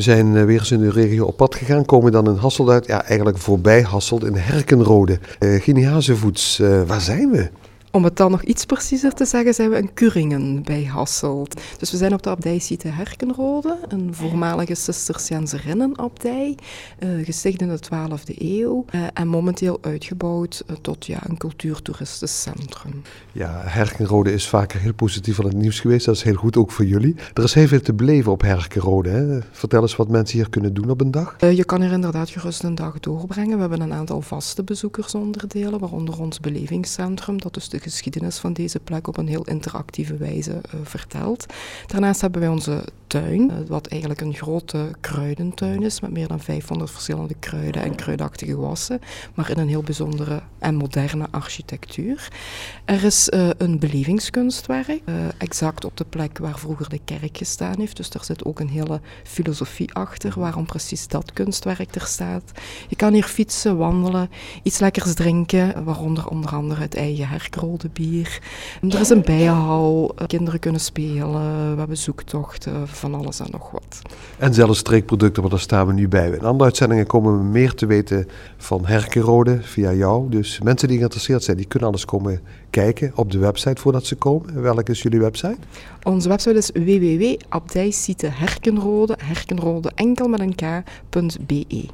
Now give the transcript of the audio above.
We zijn eh, weer eens in de regio op pad gegaan, komen dan in Hasselt uit. Ja, eigenlijk voorbij Hasselt in Herkenrode. Uh, Gini Hazevoets, uh, waar zijn we? Om het dan nog iets preciezer te zeggen, zijn we in Kuringen bij Hasselt. Dus we zijn op de abdijsite Herkenrode, een voormalige Cistercienserinnenabdij, uh, gesticht in de 12e eeuw uh, en momenteel uitgebouwd uh, tot ja, een cultuurtoeristisch centrum. Ja, Herkenrode is vaker heel positief van het nieuws geweest. Dat is heel goed ook voor jullie. Er is heel veel te beleven op Herkenrode. Hè? Vertel eens wat mensen hier kunnen doen op een dag. je kan hier inderdaad gerust een dag doorbrengen. We hebben een aantal vaste bezoekersonderdelen, waaronder ons belevingscentrum, dat is de geschiedenis van deze plek op een heel interactieve wijze uh, vertelt. Daarnaast hebben wij onze tuin, uh, wat eigenlijk een grote kruidentuin is met meer dan 500 verschillende kruiden en kruidachtige gewassen, maar in een heel bijzondere en moderne architectuur. Er is uh, een belevingskunstwerk, exact op de plek waar vroeger de kerk gestaan heeft, dus daar zit ook een hele filosofie achter waarom precies dat kunstwerk er staat. Je kan hier fietsen, wandelen, iets lekkers drinken, waaronder onder andere het eigen herkrol bier. Er is een bijenhal, kinderen kunnen spelen, we hebben zoektochten, van alles en nog wat. En zelfs streekproducten, maar daar staan we nu bij. In andere uitzendingen komen we meer te weten van Herkenrode via jou. Dus mensen die geïnteresseerd zijn, die kunnen alles komen kijken op de website voordat ze komen. Welke is jullie website? Onze website is www.abdijsite Herkenrode, herkenrode enkel met een k.be.